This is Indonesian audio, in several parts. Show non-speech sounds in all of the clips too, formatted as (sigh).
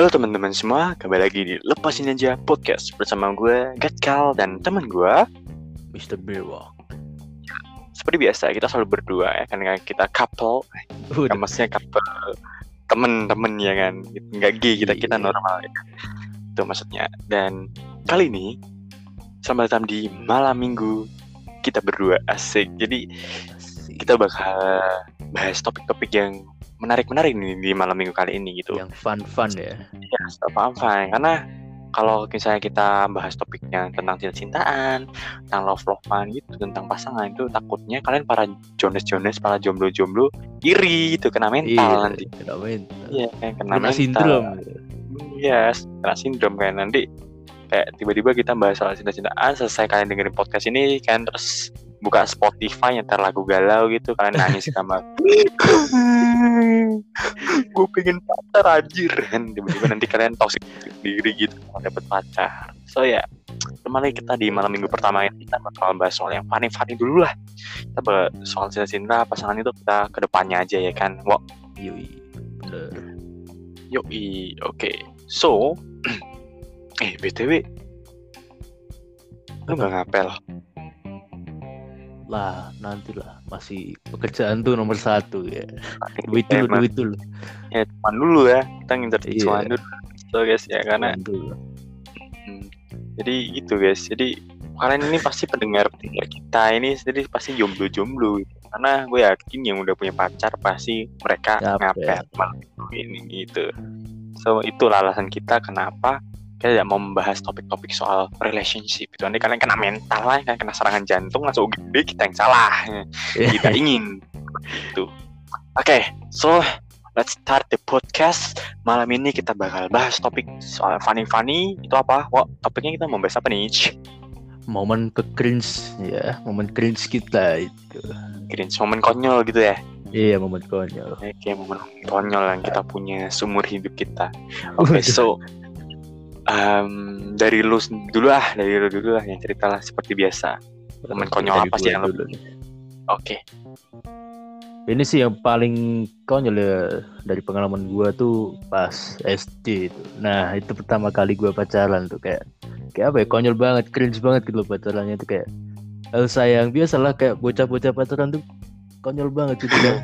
Halo teman-teman semua, kembali lagi di Lepasin Aja Podcast bersama gue Gatkal dan teman gue Mr. Bewok. Seperti biasa, kita selalu berdua ya, karena kita couple Udah. Kan maksudnya couple temen-temen ya kan Nggak gay, kita kita Iya. normal ya. Itu maksudnya Dan kali ini, selamat datang di malam minggu kita berdua asik Jadi kita bakal bahas topik-topik yang menarik-menarik nih di malam minggu kali ini gitu yang fun-fun ya. Ya, paham karena kalau misalnya kita bahas topiknya tentang cinta-cintaan, tentang love-lovean gitu, tentang pasangan itu takutnya kalian para jones-jones, para jomblo-jomblo iri gitu kena mental nanti. kena mental. Iya, kena, Kena mental. sindrom. Iya, kena sindrom kan nanti kayak tiba-tiba kita bahas soal cinta-cintaan, selesai kalian dengerin podcast ini kan terus buka Spotify nyetar lagu galau gitu kalian nangis kamar (laughs) gue pengen pacar anjir. Kan tiba-tiba nanti kalian toxic diri gitu kalau dapet pacar. So ya kemarin kita di malam minggu pertama ini kita bakal bahas soal yang funny funny dulu lah. Kita bahas soal cinta-cinta pasangan itu kita ke depannya aja ya kan. Wow Yoi. Yoi oke. So (clears throat) eh btw lu nggak ngapel Lah, nantilah masih pekerjaan tuh nomor satu ya. Duit dulu, Emang. duit dulu. ya cuman dulu ya kita ngincer Iya. cuan dulu so guys ya karena. Hmm. Jadi gitu guys. Jadi kalian ini pasti pendengar pendengar kita ini sendiri pasti jomblo-jomblo gitu. Karena gue yakin yang udah punya pacar pasti mereka ngapel malam ini gitu. So itulah alasan kita kenapa kita tidak mau membahas topik-topik soal relationship itu nanti kalian kena mental lah kalian kena serangan jantung langsung gede kita yang salah. Kita ingin. Itu oke so let's start the podcast. Malam ini kita bakal bahas topik soal funny funny itu apa? Wah, topiknya kita mau bahas apa nih? Momen ke cringe ya, momen cringe kita itu. cringe momen konyol gitu ya? Iya, momen konyol. Oke, momen konyol yang kita punya seumur hidup kita. Oke so um, dari lu dulu ah dari lu dulu lah yang cerita lah seperti biasa momen konyol apa sih yang lu oke Ini sih yang paling konyol ya dari pengalaman gua tuh pas SD itu. Nah itu pertama kali gua pacaran tuh kayak kayak apa ya konyol banget, cringe banget gitu loh pacarannya tuh kayak Halo sayang, biasalah kayak bocah-bocah pacaran tuh konyol banget gitu kan.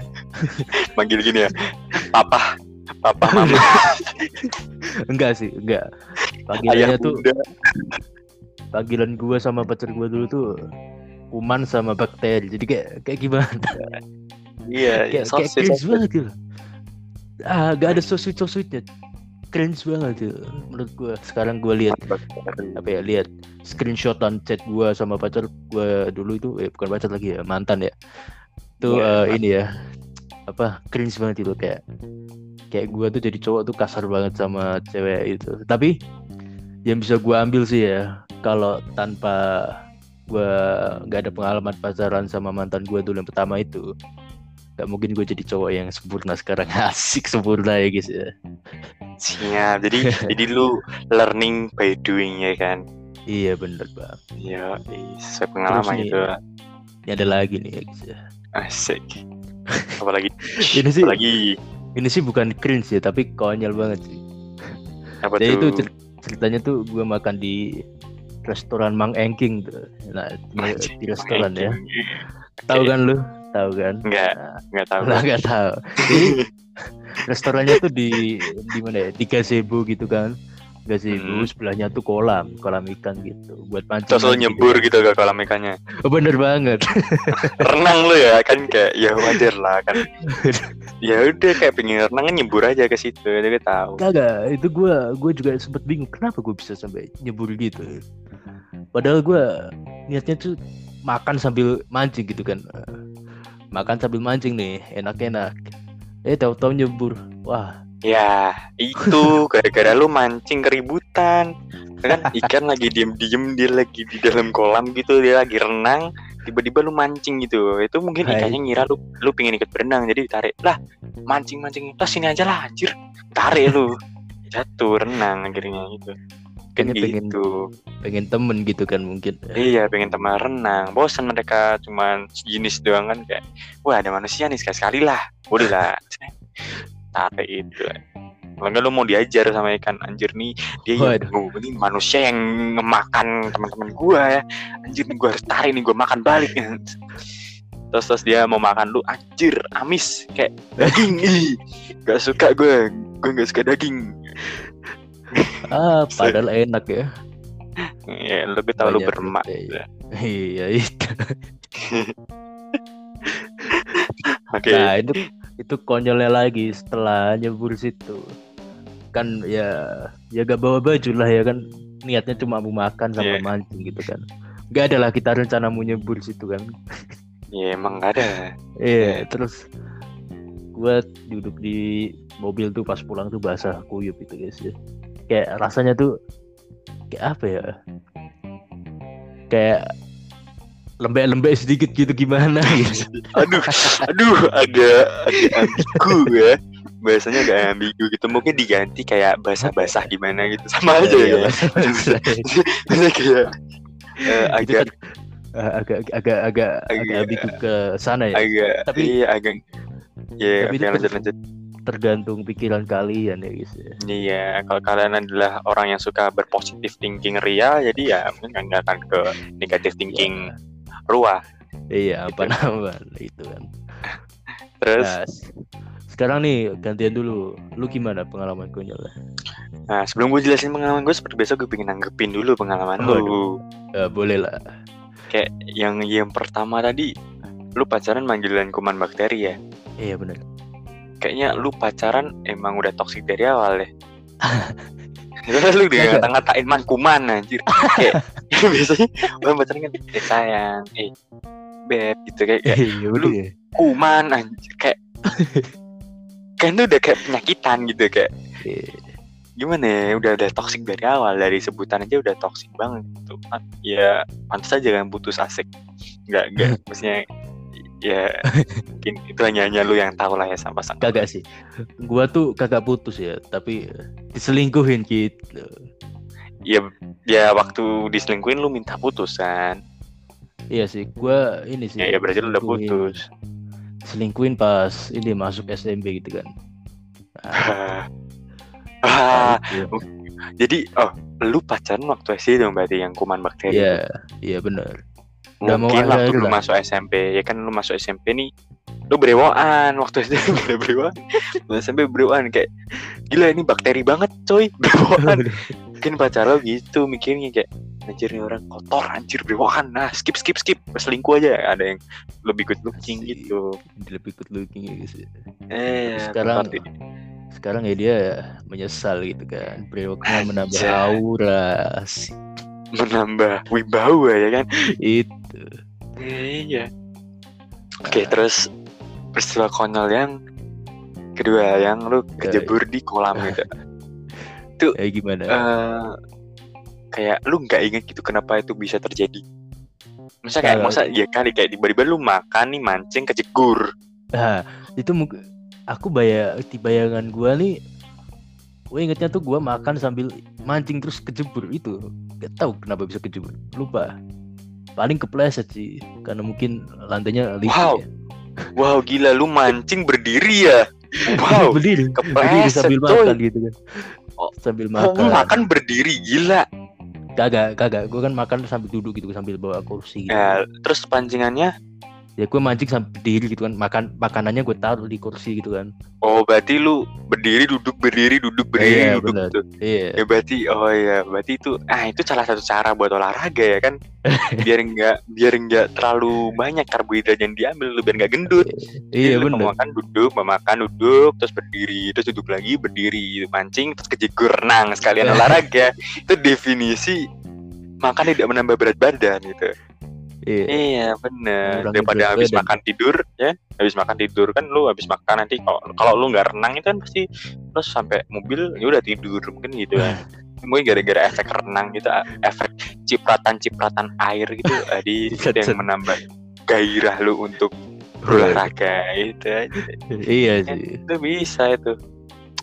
(laughs) manggil gini ya papa papa mama (laughs) enggak sih, enggak. Ayah Panggilannya tuh panggilan gua sama pacar gua dulu tuh kuman sama bakteri. Jadi kayak kayak gimana? iya (laughs) kayak, kayak cringe banget gitu. Ah, gak ada so sweet so sweetnya. Cringe banget tuh menurut gua. Sekarang gua lihat apa ya lihat screenshotan chat gua sama pacar gua dulu itu eh bukan pacar lagi ya mantan ya itu Iya, eh, ini ya apa cringe banget itu kayak kayak gua tuh jadi cowok tuh kasar banget sama cewek itu tapi yang bisa gua ambil sih ya kalau tanpa gua nggak ada pengalaman pacaran sama mantan gua dulu yang pertama itu nggak mungkin gue jadi cowok yang sempurna sekarang (laughs) asik sempurna ya guys ya Siap. Jadi (laughs) jadi lu learning by doing ya kan. iya bener bang Iya, sesuai pengalaman nih, gitu. ini ada lagi nih ya guys ya Asik. (laughs) Apalagi Ini sih- apalagi Ini sih bukan cringe ya, tapi konyol banget sih. apa Jadi itu tuh? cer- ceritanya tuh gue makan di restoran Mang Engking tuh. Nah, di, restoran ya. Tahu kan lu? Tahu kan? Enggak, Nah, enggak tahu. lah nggak tahu. Jadi (laughs) restorannya tuh di di mana ya? Di gazebo gitu kan. Gazebo Hmm. sebelahnya tuh kolam, kolam ikan gitu. Buat mancing. Terus lu nyebur gitu ke kolam ikannya. Oh, bener banget. (laughs) Renang lu ya kan kayak ya wajar lah kan. ya udah kayak pengen renang nyebur aja ke situ. Jadi gue tahu. Kagak, itu gue gue juga sempet bingung kenapa gue bisa sampai nyebur gitu. Padahal gue niatnya tuh makan sambil mancing gitu kan. Makan sambil mancing nih, enak-enak. Eh tahu-tahu nyebur. Wah, Ya, itu gara-gara lu mancing keributan. Kan ikan lagi diem-diem dia lagi di dalam kolam gitu, dia lagi renang, tiba-tiba lu mancing gitu. Itu mungkin Hai. ikannya ngira lu lu pengen ikut berenang jadi ditarik. Lah, mancing-mancing. Lah sini aja lah anjir. Tarik lu. Jatuh renang akhirnya gitu. Kan pengen- gitu. pengen temen gitu kan mungkin. Iya, pengen teman renang. Bosan mereka cuman sejenis doang kan kayak, wah ada manusia nih sekali-sekali lah. Boleh lah. Tarik itu. kalau enggak lu mau diajar sama ikan anjir nih dia yang, ini manusia yang ngemakan teman-teman gua ya. Anjir nih gua harus tarik nih gua makan balik. (laughs) Terus terus dia mau makan lu anjir amis kayak daging (laughs) ih. Gak suka gue gue gak suka daging. Ah (laughs) padahal enak ya. Ya lu gue tau lu bermak protein. iya. Itu oke. Nah itu itu konyolnya lagi setelah nyebur situ kan ya ya gak bawa baju lah ya kan niatnya cuma mau makan sama Iya. mancing gitu kan Gak ada lah kita rencana mau nyebur situ kan ya emang gak ada Iya, terus gua duduk di mobil tuh pas pulang tuh basah kuyup itu guys ya. Kayak rasanya tuh kayak apa ya? Kayak lembek-lembek sedikit gitu gimana (laughs) gitu. aduh aduh agak agak ambigu ya bahasanya agak ambigu gitu mungkin diganti kayak basah-basah gimana gitu sama aja Iya, ya basah-basah. Maksudnya kayak (laughs) Itu agak agak agak agak agak ambigu ke sana ya. agak Tapi- iya agak ya tapi lanjut lanjut Tergantung pikiran kalian ya guys ya. iya kalau kalian adalah orang yang suka berpositif thinking ria jadi ya mungkin nggak akan ke negatif thinking ruah Iya, apa namanya itu kan. (laughs) terus Nah, sekarang nih gantian dulu. Lu gimana pengalaman konyolnya? nah sebelum gue jelasin pengalaman gue seperti biasa gue pengen nanggepin dulu pengalaman Waduh. lu Eh, boleh lah. kayak yang yang pertama tadi lu pacaran manggilan kuman bakteri ya Iya benar. kayaknya lu pacaran emang udah toksik dari awal deh (laughs) Terus lu dia ngata-ngatain man kuman anjir kayak (laughs) (laughs) biasanya orang pacaran kan eh sayang eh beb gitu kayak, kayak Iya lu- bener ya. kuman anjir kayak (laughs) kan itu udah kayak penyakitan gitu kayak Iya. gimana ya udah udah toksik dari awal dari sebutan aja udah toksik banget gitu kan ya pantas aja kan putus asik nggak nggak maksudnya ya mungkin itu hanya hanya lu yang tahu lah ya sama pasangan Kagak sih. Gua tuh kagak putus ya, tapi diselingkuhin gitu. ya ya waktu diselingkuhin lu minta putus kan Iya sih, gua ini sih. ya, ya berarti lu udah putus Selingkuhin pas ini masuk SMP gitu kan. (laughs) Nah, ah itu. jadi oh lu pacaran waktu SD dong berarti yang kuman bakteri Iya, iya benar. Mau mungkin waktu akhir-akhir lu masuk SMP ya kan lu masuk SMP nih lu berewokan (laughs) waktu lu udah berewokan Lu SMP berewokan kayak gila ini bakteri banget coy. (laughs) Berewokan mungkin pacar lo gitu mikirnya kayak anjir ini orang kotor anjir berewokan nah skip skip skip. Selingkuh aja. Ada yang lebih good looking Asik. gitu. Lebih good looking ya guys. eh Sekarang- seperti- Sekarang ya dia menyesal gitu kan. Brewoknya (laughs) menambah aura. Menambah wibawa ya kan? Itu. Iya. Oke terus peristiwa konyol yang kedua yang lu kejebur di kolam gitu. (laughs) Eh gimana? eh kayak lu nggak inget gitu kenapa itu bisa terjadi? Masa kayak masa ya kali kayak tiba-tiba lu makan nih mancing kejegur Nah, itu mungkin aku bayang di bayangan gua nih gue ingetnya tuh gua makan sambil mancing terus kejebur itu. Gak tahu kenapa bisa kejebur. Lupa paling kepleset sih karena mungkin lantainya licin Wow. ya. wow gila lu mancing berdiri ya? Wow berdiri berdiri sambil coy makan gitu kan. Oh, sambil Oh, makan. lu makan berdiri gila. Kagak kagak. Gue kan makan sambil duduk gitu sambil bawa kursi gitu. ya, terus pancingannya ya gue mancing sambil berdiri gitu kan. Makan makanannya gue taruh di kursi gitu kan. Oh berarti lu berdiri duduk berdiri duduk berdiri Iya, duduk benar. gitu. Iya. Ya berarti oh ya berarti itu ah itu salah satu cara buat olahraga ya kan? (laughs) Biar enggak biar enggak terlalu banyak karbohidrat yang diambil lu biar enggak gendut. Iya bener. mau makan duduk mau makan duduk terus berdiri terus duduk lagi berdiri mancing terus kejegur renang sekalian (laughs) olahraga itu definisi makan tidak menambah berat badan gitu iya. Iya bener. Daripada habis makan tidur ya. Habis makan tidur kan lu habis makan nanti kalau kalau lu nggak renang itu kan pasti terus sampai mobil ya udah tidur mungkin gitu kan. (laughs) Mungkin gara-gara efek renang gitu efek cipratan-cipratan air gitu (laughs) set. yang menambah gairah lu untuk berolahraga itu aja. Iya sih. itu bisa itu.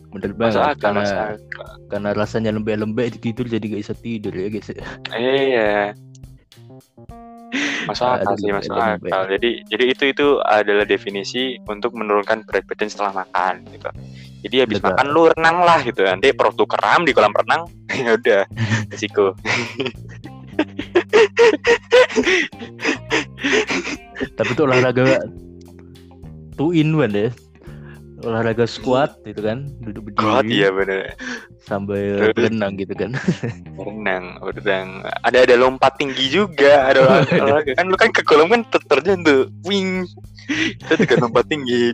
Bener banget akal karena masuk akal. karena rasanya lembek-lembek tidur jadi gak bisa tidur ya guys. Iya masuk akal Aduh, sih masuk akal. jadi jadi itu itu adalah definisi untuk menurunkan berat badan setelah makan gitu. Jadi habis Betul. makan lu renang lah gitu. Nanti perut lu keram di kolam renang (laughs) ya udah (laughs) resiko. Tapi itu olahraga two in one ya. Olahraga squat gitu kan, duduk berdiri kuat ya bener sambil Terus? berenang gitu kan. (laughs) renang renang ada ada lompat tinggi juga (laughs) ada olahraga kan lu kan ke kolam kan ter- terjun tuh wing itu juga lompat tinggi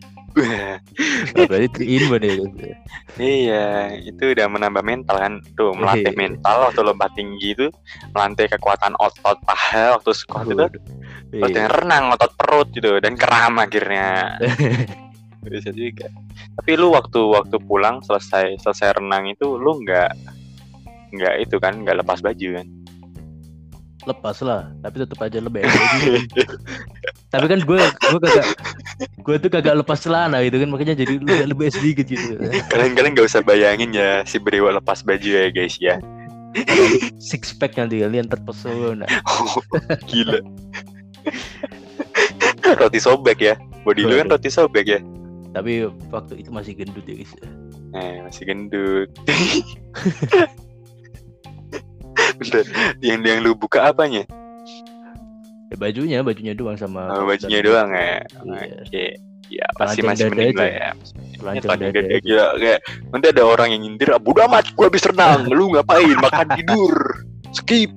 Oh, berarti three in one ya. iya itu udah menambah mental kan tuh melatih Iya. mental waktu lompat tinggi itu melatih kekuatan otot paha waktu squat itu. Otot Iya. yang renang, otot perut gitu dan keram akhirnya. (laughs) Bisa juga. Tapi lu waktu waktu pulang selesai selesai renang itu lu nggak nggak itu kan nggak lepas baju kan? Lepas lah, tapi tetap aja lebih (laughs) Tapi kan gue gue kagak gue tuh kagak lepas celana gitu kan makanya jadi lebih, lebih sedikit gitu. Kalian-kalian nggak usah bayangin ya si Brewa lepas baju ya guys ya. Six pack nanti kalian terpesona. Oh, (laughs) gila. roti sobek ya. Body lu kan roti sobek ya. Tapi waktu itu masih gendut ya guys. Eh, masih gendut. (laughs) Bentar, yang yang lu buka apanya? Ya bajunya, bajunya doang sama Oh, bajunya dan- doang ya. Oke. Ya, pasti masih mending lah ya. Telanjang dada aja. gila kayak nanti ada orang yang nyindir, ah, bodo amat, gua habis renang, lu ngapain? Makan tidur, skip.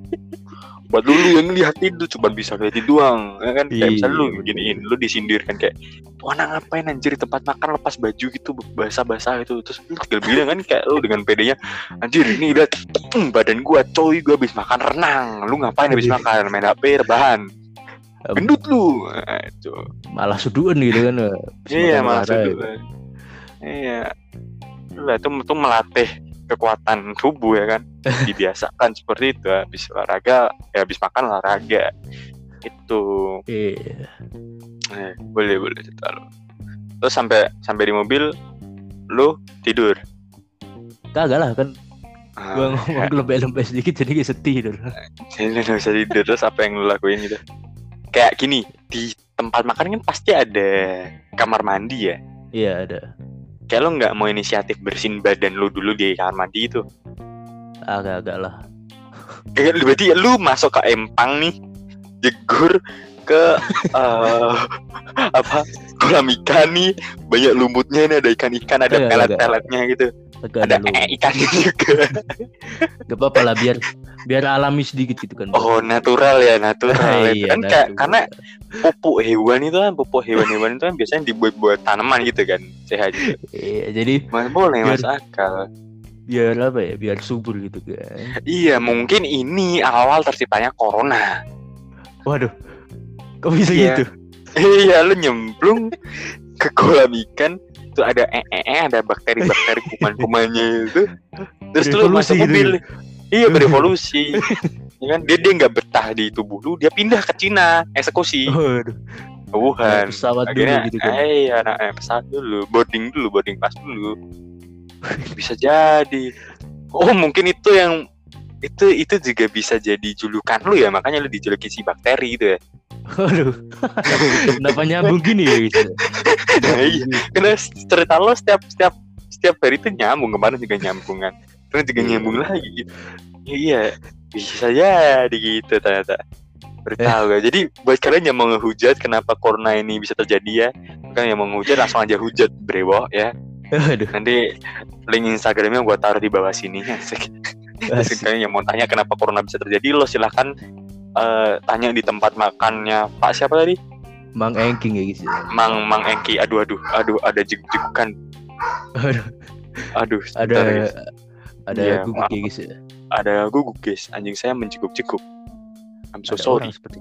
Buat lu, yang lihat itu cuma bisa lihat itu doang, ya kan? Kayak Iya, misalnya lu bener. giniin, lu disindir kan kayak, tuh anak ngapain anjir di tempat makan lepas baju gitu basah-basah gitu terus lu tinggal bilang kan kayak lu dengan pedenya anjir ini hmm, (clears throat) badan gua coy gua habis makan renang lu ngapain habis Iya. makan main HP rebahan gendut lu itu Malah suduan gitu kan. Iya maksud olahraga. gue. Iya. Lah itu itu melatih kekuatan tubuh ya kan. (laughs) Dibiasakan seperti itu habis olahraga ya habis makan olahraga. Itu Iya. eh, boleh boleh cerita lu. Terus sampai sampai di mobil lu tidur. Kagak lah kan Ah, gua ngomong (laughs) lembek-lembek sedikit jadi kayak sedih gitu. Jadi nggak bisa tidur terus apa yang lu lakuin gitu? Kayak gini di tempat makan kan pasti ada kamar mandi ya. Iya ada. Kayak lu nggak mau inisiatif bersihin badan lu dulu di kamar mandi itu. Agak-agak lah. Kayak berarti lu masuk ke empang nih, jegur ke (laughs) eh, apa? Kolam ikan nih, banyak lumutnya nih ada ikan-ikan, ada pelet-peletnya gitu, Agak ada ada ee ikannya (laughs) juga. Gak apa-apa lah biar biar alami sedikit gitu kan. Oh natural ya natural. (laughs) Iya, kan kayak natural. karena pupuk hewan itu kan pupuk hewan-hewan itu kan biasanya dibuat buat tanaman gitu kan sehat. Gitu. Iya, jadi Mas boleh Biar- mas akal. biar apa ya? Biar subur gitu kan. Iya mungkin ini awal terciptanya corona. Waduh. Kok bisa Iya. gitu? (laughs) Iya, lu nyemplung ke kolam ikan, tuh ada ee, -e, ada bakteri-bakteri (laughs) kuman-kumannya itu. Terus lu masuk gitu mobil. Iya, (laughs) berevolusi. ya kan dia dia nggak betah di tubuh lu, dia pindah ke Cina, eksekusi Waduh. ke Wuhan. Naik pesawat dulu Akhirnya, gitu kan. eh, iya, nah, eh, pesawat dulu, boarding dulu, boarding pass dulu. bisa jadi. Oh, mungkin itu yang itu itu juga bisa jadi julukan lu ya, makanya lu dijuluki si bakteri gitu ya. Waduh. (laughs) Kenapa nyambung gini ya gitu? Iya. karena cerita lo setiap setiap setiap hari itu nyambung kemarin juga nyambung kan terus juga Iya. nyambung lagi gitu iya bisa jadi gitu ternyata beritahu gak jadi buat kalian yang mau ngehujat kenapa corona ini bisa terjadi ya kan yang mau ngehujat langsung aja hujat brewo ya Aduh. nanti link instagramnya gua taruh di bawah sini asik Terus asik. kalian yang mau tanya kenapa corona bisa terjadi lo silahkan eh, tanya di tempat makannya Pak siapa tadi Mang Engking ya guys. Mang Mang Engki aduh aduh aduh ada jeguk-jegukan Aduh. aduh Ada guys. ada Iya, guguk ya guys ya. ada guguk guys anjing saya mencekuk-cekuk I'm so Ada sorry seperti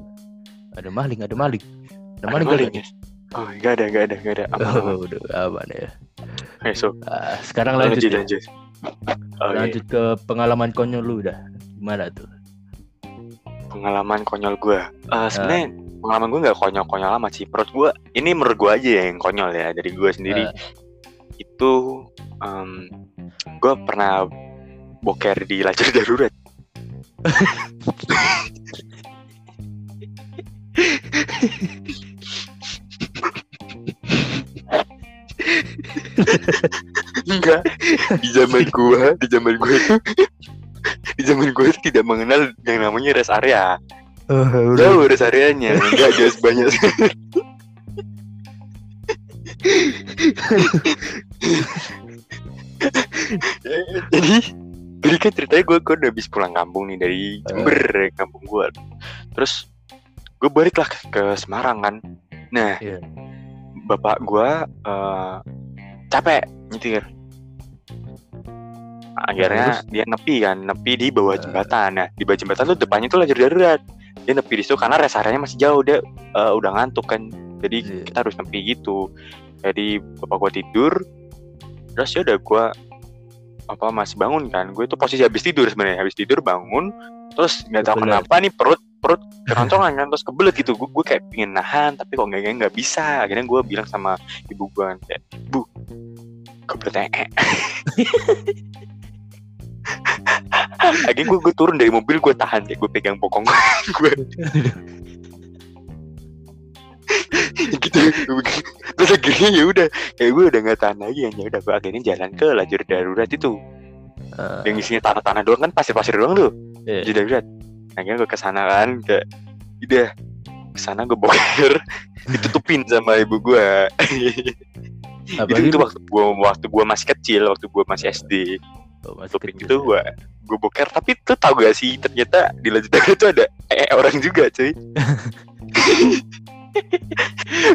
ada maling, ada maling. Ada Ada maling, maling ada. ya? oh nggak ada nggak ada nggak ada aman, aman. Oh, udah aman ya. Oke, so Ah, sekarang lanjut lanjut, ya. lanjut Oke, lanjut ke pengalaman konyol lu udah. Gimana tuh? pengalaman konyol gue Eh sebenarnya pengalaman gue nggak konyol-konyol amat sih menurut gue ini menurut gue aja yang konyol ya dari gue sendiri Ah. itu gue pernah boker di lajur darurat (laughs) enggak di zaman gua di zaman gua itu di zaman gua itu tidak mengenal yang namanya rest area. Oh, udah. jauh rest areanya enggak guys banyak. Jadi jadi kan ceritanya gue gue udah habis pulang kampung nih dari Jember kampung gue terus gue balik lah ke, ke Semarang kan. Nah Iya. bapak gue eh, capek nyetir akhirnya dia nepi kan nepi di bawah Eh. jembatan. Nah di bawah jembatan tuh depannya tuh lajur darurat. Dia nepi di situ karena rest area-nya masih jauh. Dia eh, udah ngantuk kan. Jadi Iya. kita harus nepi gitu. Jadi bapak gua tidur. Terus ya udah gua apa masih bangun kan. Gue itu posisi habis tidur sebenarnya. Habis tidur bangun. Terus nggak tahu kenapa nih perut perut (laughs) keroncongan kan. Terus kebelet gitu. Gue gue kayak pingin nahan tapi kok nggak nggak bisa. Akhirnya gue bilang sama ibu gue kayak bu kebelet ee (laughs) (laughs) akhirnya gue gue turun dari mobil gue tahan kayak gue pegang bokong gue (laughs) gitu terus akhirnya ya udah kayak gue udah nggak tahan lagi ya udah gue akhirnya jalan ke lajur darurat itu. Eh, yang isinya tanah-tanah doang kan pasir-pasir doang tuh. Iya. lajur darurat. Akhirnya gue ke sana kan kayak udah ke sana gue boker. (laughs) Ditutupin sama ibu gue itu, itu waktu gue waktu gue masih kecil waktu gue masih SD Oh, gitu ya. gue gue boker. Tapi tuh tau gak sih ternyata di darurat itu ada eh, orang juga cuy. (laughs)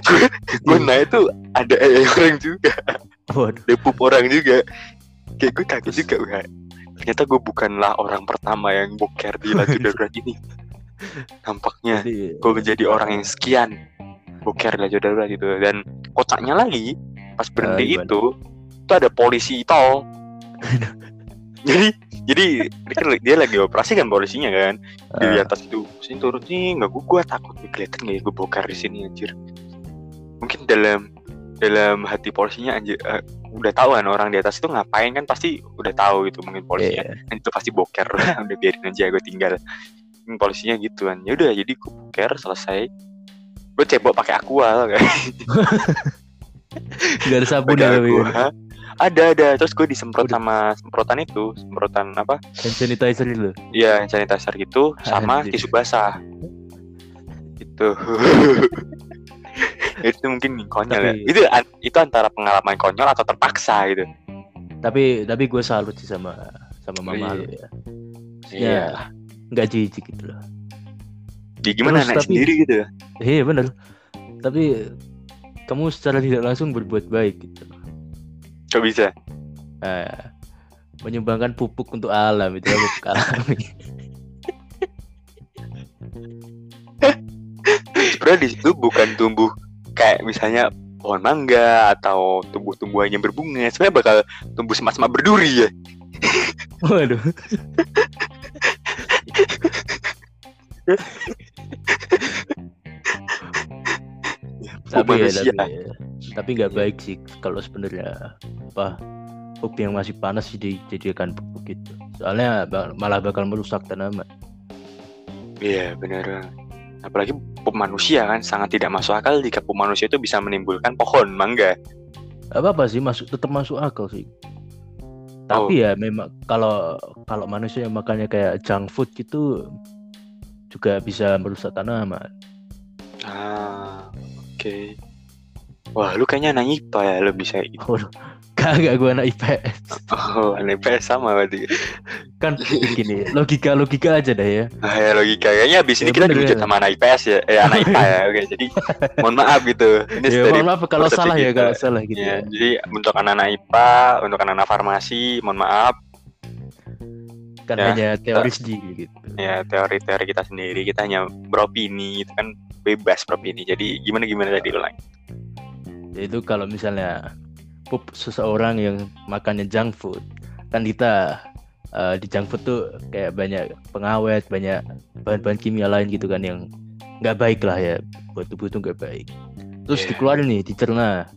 Gue gue naik tuh ada eh, orang juga. Waduh. ada pup orang juga. Kayak gue kaget juga wah ternyata gue bukanlah orang pertama yang boker di (laughs) lajur darurat ini. Nampaknya Jadi, gue menjadi orang yang sekian boker di lajur darurat itu dan kocaknya lagi pas berhenti gimana? itu itu ada polisi tol (laughs) jadi jadi dia dia lagi operasi kan polisinya kan. Di ah, atas itu sini turun nih nggak gue gue takut kelihatan nggak ya gue bokar di sini anjir. Mungkin dalam dalam hati polisinya anjir eh, udah tahu kan orang di atas itu ngapain kan pasti udah tahu gitu mungkin polisinya. Iya. "Ah, itu pasti boker (laughs) udah biarin aja gue tinggal. Hmm, polisinya gitu kan. Ya udah jadi gue boker selesai. Gue cebok pakai aqua kan (laughs) Nggak? Ada sabun ya tapi ada ada terus gue disemprot Udah. sama semprotan itu semprotan apa hand sanitizer itu. ya hand sanitizer gitu sama Anjir. tisu basah itu (laughs) itu mungkin konyol ya Tapi- itu an- itu antara pengalaman konyol atau terpaksa gitu Tapi tapi gue salut sih sama sama mama Iya. lu ya. Iya nggak jijik gitu loh. di gimana Terus naik tapi- sendiri gitu ya Iya bener. Tapi kamu secara tidak langsung berbuat baik gitu. Kok bisa Nah, menyumbangkan pupuk untuk alam itu ya, pupuk alami. sebenarnya di situ bukan tumbuh kayak misalnya pohon mangga atau tumbuh-tumbuhan yang berbunga sebenarnya bakal tumbuh semak-semak berduri ya Waduh. (laughs) Pupuk tapi ya, manusia. tapi ya. tapi nggak baik sih kalau sebenarnya apa pupuk yang masih panas sih dijadikan pupuk gitu. Soalnya malah bakal merusak tanaman. Iya benar. Apalagi pup manusia kan sangat tidak masuk akal jika pup manusia itu bisa menimbulkan pohon mangga. apa apa sih masuk tetap masuk akal sih Oh. tapi ya memang kalau kalau manusia yang makannya kayak junk food gitu juga bisa merusak tanaman Ah, oke. Wah, lu kayaknya anak IPA ya, lu bisa. Waduh, kagak gue anak IPS Oh, anak IPS sama berarti. kan gini logika logika aja deh ya Nah, ya logika. Kayaknya abis ini Ya, kita dihujat sama anak IPS ya. Eh, anak IPA ya. Oke, jadi (laughs) mohon maaf gitu. Ini ya mohon maaf kalau salah ya kalau salah gitu Ya, ya. jadi untuk anak-anak IPA, untuk anak-anak farmasi, mohon maaf. kan ya, hanya teori sendiri gitu Ya, teori-teori kita sendiri, kita hanya beropini, itu kan bebas beropini. Jadi gimana gimana tadi lu lagi? itu kalau misalnya pup seseorang yang makannya junk food kan kita eh, di junk food tuh kayak banyak pengawet banyak bahan-bahan kimia lain gitu kan yang nggak baik lah ya buat tubuh tuh nggak baik terus Iya. dikeluarin nih dicerna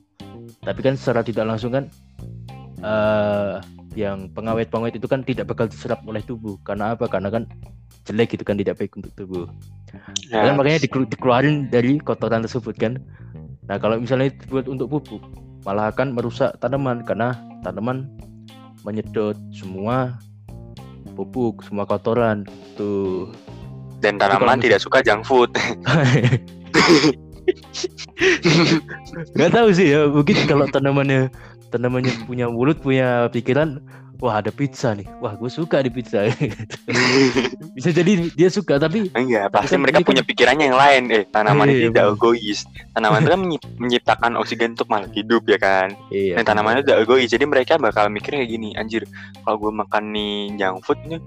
tapi kan secara tidak langsung kan eh yang pengawet-pengawet itu kan tidak bakal diserap oleh tubuh karena apa karena kan jelek gitu kan tidak baik untuk tubuh Ya, kan makanya dikelu- dikeluarin dari kotoran tersebut kan. Nah kalau misalnya buat untuk pupuk malah akan merusak tanaman karena tanaman menyedot semua pupuk semua kotoran tuh Dan tanaman tidak suka junk food. (laughs) nggak tahu sih ya mungkin kalau tanamannya tanamannya punya mulut punya pikiran wah ada pizza nih wah gue suka di pizza (laughs) bisa jadi dia suka tapi Enggak, pasti kan mereka ini kan- punya pikirannya yang lain. Eh, tanaman Iya, itu iya, tidak egois. Tanaman itu kan menciptakan oksigen untuk makhluk hidup ya kan. iya Dan tanaman itu tidak egois. Jadi mereka bakal mikirnya kayak gini, anjir, kalau gue makan nih junk food nih,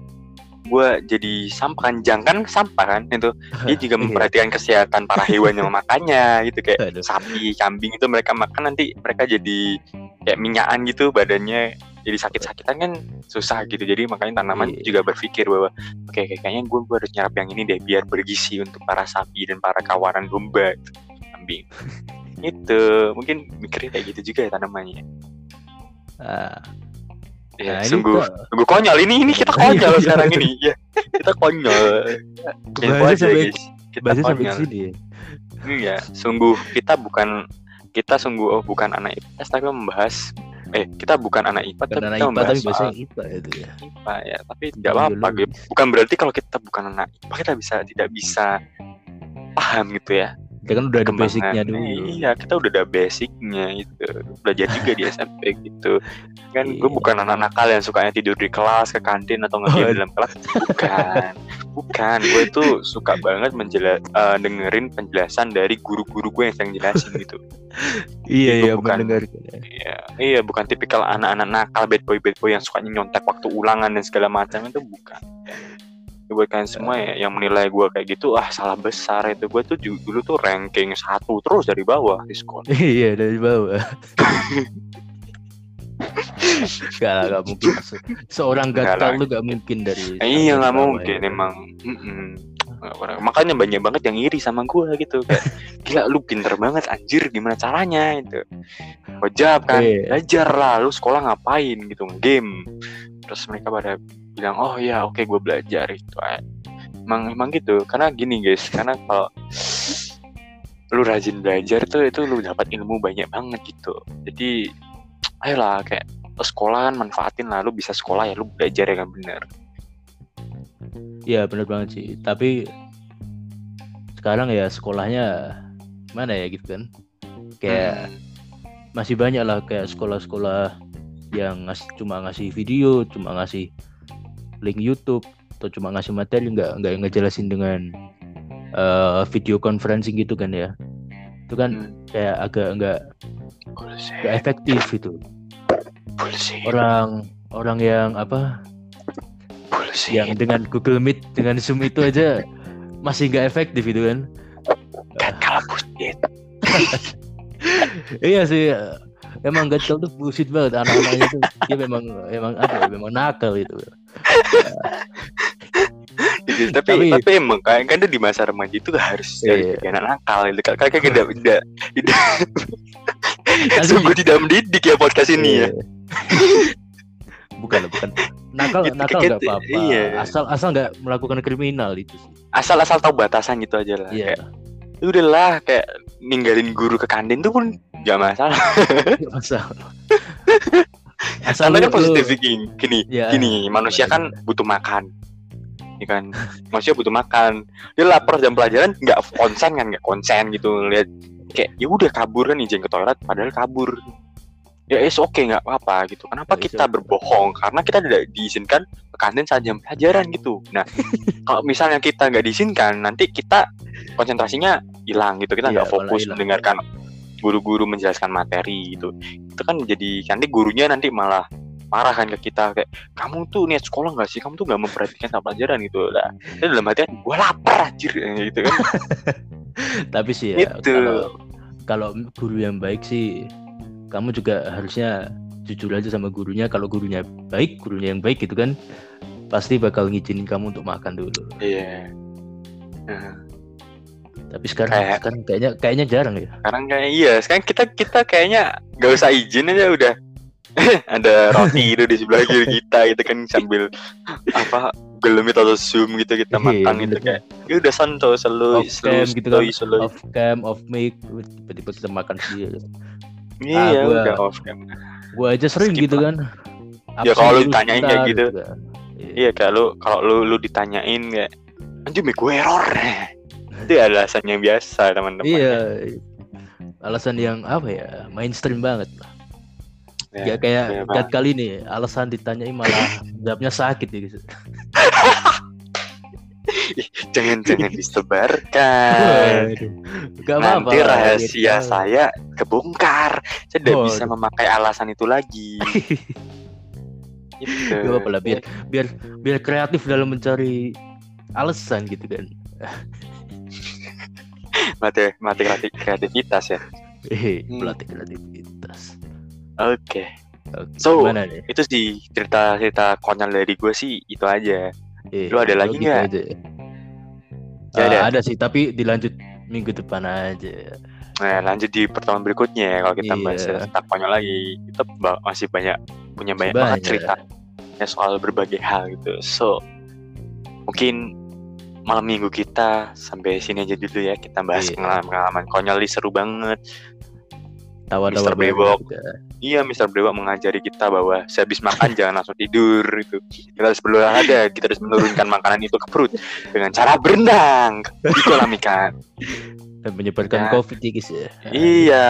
gue jadi sampah kan, junk kan sampah kan itu. (laughs) Dia juga Iya. memperhatikan kesehatan para hewan yang memakannya gitu kayak Aduh. sapi, kambing itu mereka makan nanti mereka jadi kayak minyakan gitu badannya jadi sakit-sakitan kan susah gitu jadi makanya tanaman Iya. juga berpikir bahwa oke kayaknya gue, harus nyerap yang ini deh biar bergizi untuk para sapi dan para kawanan domba (laughs) gitu. kambing itu mungkin mikirnya kayak gitu juga ya tanamannya Ah, ya nah, ini sungguh kita- sungguh konyol ini ini kita konyol Iya, iya. sekarang ini ya kita konyol aja, sampai guys. kita sampai konyol sini ya. Iya, sungguh kita bukan kita sungguh oh, bukan anak IPS tapi membahas eh kita bukan anak IPA tapi Bukan anak kita IPA tapi bahasanya IPA itu ya. IPA ya. Tapi tidak apa-apa gitu. Bukan berarti kalau kita bukan anak IPA kita bisa tidak bisa paham gitu ya. Dia kan udah ada basicnya dulu. Iya, kita udah ada basicnya gitu. Belajar juga di SMP gitu. Kan gue Iya. bukan anak nakal yang sukanya tidur di kelas, ke kantin atau nge-game Oh. di dalam kelas. Bukan. Bukan, gue itu suka banget menjela eh, dengerin penjelasan dari guru-guru gue yang sedang jelasin gitu. Iya Itu iya bukan- ya. Iya, iya bukan tipikal anak-anak nakal bad boy bad boy yang sukanya nyontek waktu ulangan dan segala macam itu bukan. Buat kalian semua ya yang menilai gue kayak gitu ah salah besar itu gue tuh dulu tuh ranking satu terus dari bawah di sekolah. (laughs) Iya dari bawah. gak lah, gak mungkin Se- seorang gatal tuh gak mungkin dari Eh, iya nggak bawah mungkin ya. emang. Nggak pernah. Makanya banyak banget yang iri sama gue gitu kayak gila lu pinter banget anjir gimana caranya itu. Wajab kan Iya. belajar lah lu sekolah ngapain gitu game. Terus mereka pada bilang oh ya oke gue belajar itu. Emang emang gitu karena gini guys karena kalau lu rajin belajar tuh itu lu dapat ilmu banyak banget gitu. Jadi ayolah kayak sekolah kan manfaatin lah lu bisa sekolah ya lu belajar ya kan bener. Iya bener banget sih. Tapi sekarang ya sekolahnya mana ya gitu kan? Kayak Hmm. masih banyak lah kayak sekolah-sekolah yang ngasih cuma ngasih video, cuma ngasih link YouTube atau cuma ngasih materi nggak nggak ngejelasin dengan eh, video conferencing gitu kan ya. Itu kan Hmm. kayak agak nggak nggak efektif. Bullshit. Orang orang yang apa Bullshit. yang dengan Google Meet dengan Zoom itu aja masih nggak efektif itu kan. kan kalau bullshit. iya sih emang Gacal tuh bullshit banget anak-anaknya tuh dia memang memang apa ya memang nakal itu Gitu. Tapi, Tapi- tapi emang kan kan di masa remaja itu harus Iya. jadi anak nakal itu kan kan tidak tidak tidak (laughs) sungguh tidak mendidik ya podcast ini ya. Iya. bukan bukan nakal Gitu, nakal nggak apa-apa iya. asal asal nggak melakukan kriminal itu sih Asal-asal tahu batasan gitu aja lah. iya Kayak, "Ya udahlah kayak ninggalin guru ke kantin tuh pun gak masalah. nggak masalah (laughs) (laughs) asal Karena kan positif gini, gini, ya, gini manusia kan butuh makan. Ya kan, manusia butuh makan. Dia lapar jam pelajaran nggak konsen kan, nggak konsen gitu lihat kayak ya udah kabur kan izin ke toilet padahal kabur. Ya es oke nggak apa-apa gitu. Kenapa It's kita okay. berbohong? Karena kita tidak diizinkan ke kantin saat jam pelajaran gitu. Nah, (laughs) kalau misalnya kita nggak diizinkan, nanti kita konsentrasinya hilang gitu. Kita nggak malah fokus mendengarkan guru-guru menjelaskan materi gitu. Itu kan jadi nanti gurunya nanti malah marah kan ke kita kayak kamu tuh niat sekolah nggak sih? Kamu tuh nggak memperhatikan sama pelajaran gitu. Lah itu dalam hati gue lapar anjir gitu kan. (laughs) Tapi sih ya Gitu. kalau kalau guru yang baik sih kamu juga harusnya jujur aja sama gurunya. Kalau gurunya baik gurunya yang baik gitu kan pasti bakal ngizinin kamu untuk makan dulu. Iya. Nah, tapi sekarang Kayak- sekarang kayaknya kayaknya jarang ya sekarang kayak iya sekarang kita kita kayaknya nggak usah izin aja udah (laughs) ada roti (laughs) itu di sebelah kiri kita gitu kan sambil apa Meet atau Zoom gitu kita Iya, makan gitu kayak ya udah santai selalu cam gitu kan, selalu off cam off mic tiba-tiba kita makan sendiri iya Ah, gua- udah off cam Gue aja sering Skip gitu kan. Ya, kalau lu ditanyain kayak sebentar gitu. kan. Iya. Iya kalau lu kalau lu lu ditanyain kayak anjir gue error. (laughs) Itu alasan yang biasa teman-teman. Iya. Alasan yang apa ya? Mainstream banget lah. Ya, Ya, kayak Gat kali nih, alasan ditanyain malah (laughs) jawabnya sakit ya gitu. jangan jangan (laughs) disebarkan. Gak apa-apa. Nanti lah, rahasia gitu. saya kebongkar. Saya tidak Oh, bisa memakai alasan itu lagi. (laughs) gitu. Gak apa-apa lah biar biar biar kreatif dalam mencari alasan gitu kan. Mati mati kreati- kreativitas ya. Eh, Hmm. pelatih kreativitas. Oke. Oke, So, gimana nih? Itu sih cerita-cerita konyol dari gue sih itu aja. Eh, lu ada lagi gitu nggak? aja ya? Ah, ada? ada sih, tapi dilanjut minggu depan aja. Nah, lanjut di pertemuan berikutnya ya kalau kita bahas Iya. cerita konyol lagi. Kita ba- masih banyak punya banyak, Banyak. banget cerita ya, soal berbagai hal gitu. So, mungkin malam minggu kita sampai sini aja dulu ya. Kita bahas Iya. pengalaman-pengalaman konyol seru banget. Tawa-tawa Mr. juga. Iya, Mr. Brewa mengajari kita bahwa sehabis makan (laughs) jangan langsung tidur itu. Kita harus berolahraga, kita harus menurunkan makanan itu ke perut dengan cara berenang di kolam ikan. Dan menyebarkan Ya. covid ya guys ya. Iya.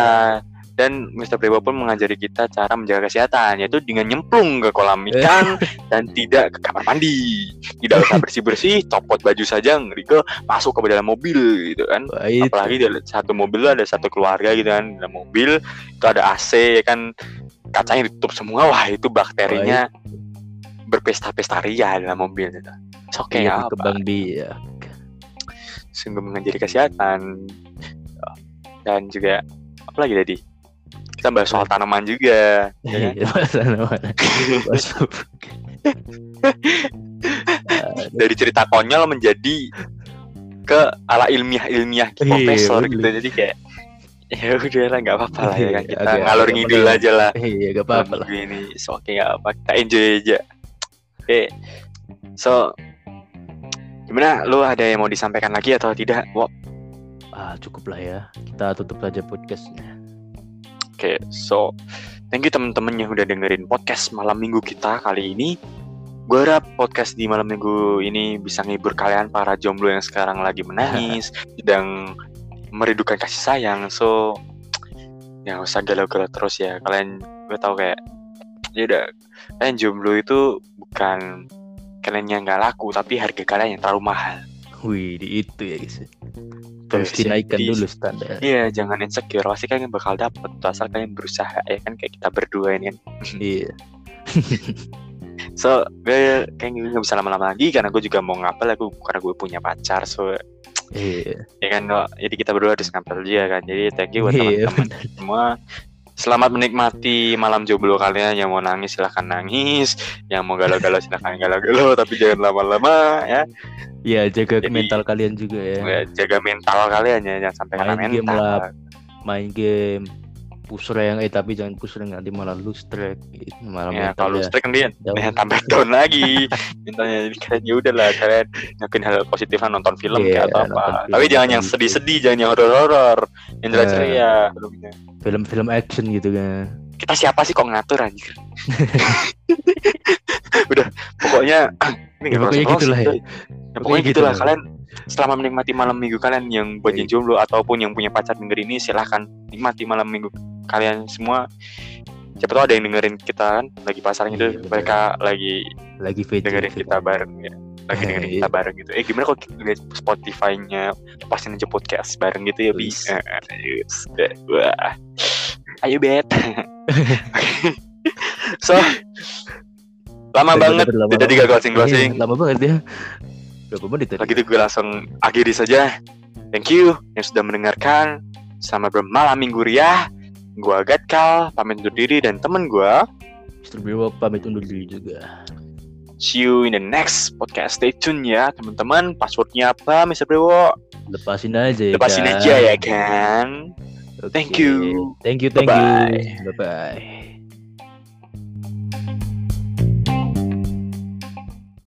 Dan Mr. Brewa pun mengajari kita cara menjaga kesehatan yaitu dengan nyemplung ke kolam ikan dan tidak ke kamar mandi. Tidak usah bersih-bersih, copot baju saja, Riko masuk ke dalam mobil gitu kan. Apalagi di satu mobil ada satu keluarga gitu kan, dalam mobil itu ada AC ya kan kacanya ditutup semua. Wah, itu bakterinya berpesta-pesta ria dalam mobil gitu. Oke ya, kembang biak. sungguh mengajari kesehatan dan juga apa lagi tadi kita bahas soal tanaman juga ya kan? Iya? Bahasa- Aduh, dari cerita konyol menjadi ke ala ilmiah ilmiah profesor gitu jadi kayak ya udah lah nggak apa-apa lah ya kan Iya, kita agak- ngalur agak ngidul aja lah Iya, gak apa-apa lah. Ini so oke nggak apa kita enjoy aja oke so gimana lu ada yang mau disampaikan lagi atau tidak Wok? Ah, cukup lah ya. Kita tutup saja podcastnya. Oke, so thank you teman-teman yang udah dengerin podcast malam minggu kita kali ini. Gue harap podcast di malam minggu ini bisa ngibur kalian para jomblo yang sekarang lagi menangis, (laughs) sedang merindukan kasih sayang. So, (tsk) ya usah galau-galau terus ya. Kalian, gue tahu kayak, (tsk) ya udah, kalian jomblo itu bukan kalian yang nggak laku, tapi harga kalian yang terlalu mahal. Wih, di itu ya guys. Harus dinaikkan jadi- dulu standar. Iya, jangan insecure. Pasti kalian bakal dapet asal kalian berusaha ya kan kayak kita berdua ini kan. (laughs) (laughs) Iya. So, gue kayaknya nggak bisa lama-lama lagi karena gue juga mau ngapel aku karena gue punya pacar. So, Iya. ya kan kok. Jadi kita berdua harus ngapel dia kan. Jadi thank you buat Iya, teman-teman semua. Selamat menikmati malam jomblo kalian yang mau nangis silahkan nangis, yang mau galau-galau silahkan galau-galau tapi jangan lama-lama ya. Iya, jaga Jadi- mental kalian juga ya. Ya, Jaga mental kalian ya jangan sampai kena Main game mental. lah. Main game push rank eh tapi jangan push rank nanti malah lose track malah Ya, kalau ya. strike kan dia Jauh. ya, tambah down lagi. Mintanya jadi kalian ya udahlah kalian ngakuin hal positif lah nonton film Iya, kayak atau apa. film Tapi jangan yang gitu. sedih-sedih, jangan yang horor-horor, yang ceria-ceria filmnya. film-film action gitu kan. Kita siapa sih kok ngatur anjir? (laughs) Udah, pokoknya ini Ya, pokoknya gitulah ya. Ya, Pokoknya gitulah kalian selama menikmati malam minggu kalian yang buat yang Iya. jomblo ataupun yang punya pacar denger ini silahkan nikmati malam minggu kalian semua. Siapa tahu ada yang dengerin kita kan lagi pasaran gitu, Iya, mereka lagi Lagi VJ. dengerin gitu. kita bareng ya lagi (laughs) dengerin Iya. kita bareng gitu eh gimana kalau kita lihat Spotify-nya pasti aja podcast bareng gitu ya bisa Yes. wah ayo bet (laughs) so lama banget bener, lama udah tiga closing closing Iya, lama banget ya. Berapa menit tadi? gitu gue langsung akhiri saja thank you yang sudah mendengarkan selamat bermalam minggu ria gua Gatkal pamit undur diri dan temen gua Mr. Brewok pamit undur diri juga. see you in the next podcast stay tune ya teman-teman passwordnya apa Mr. Brewo Lepasin aja ya. lepasin kan? aja ya kan Oke. Thank you. Thank you, thank Bye-bye. you. Bye bye.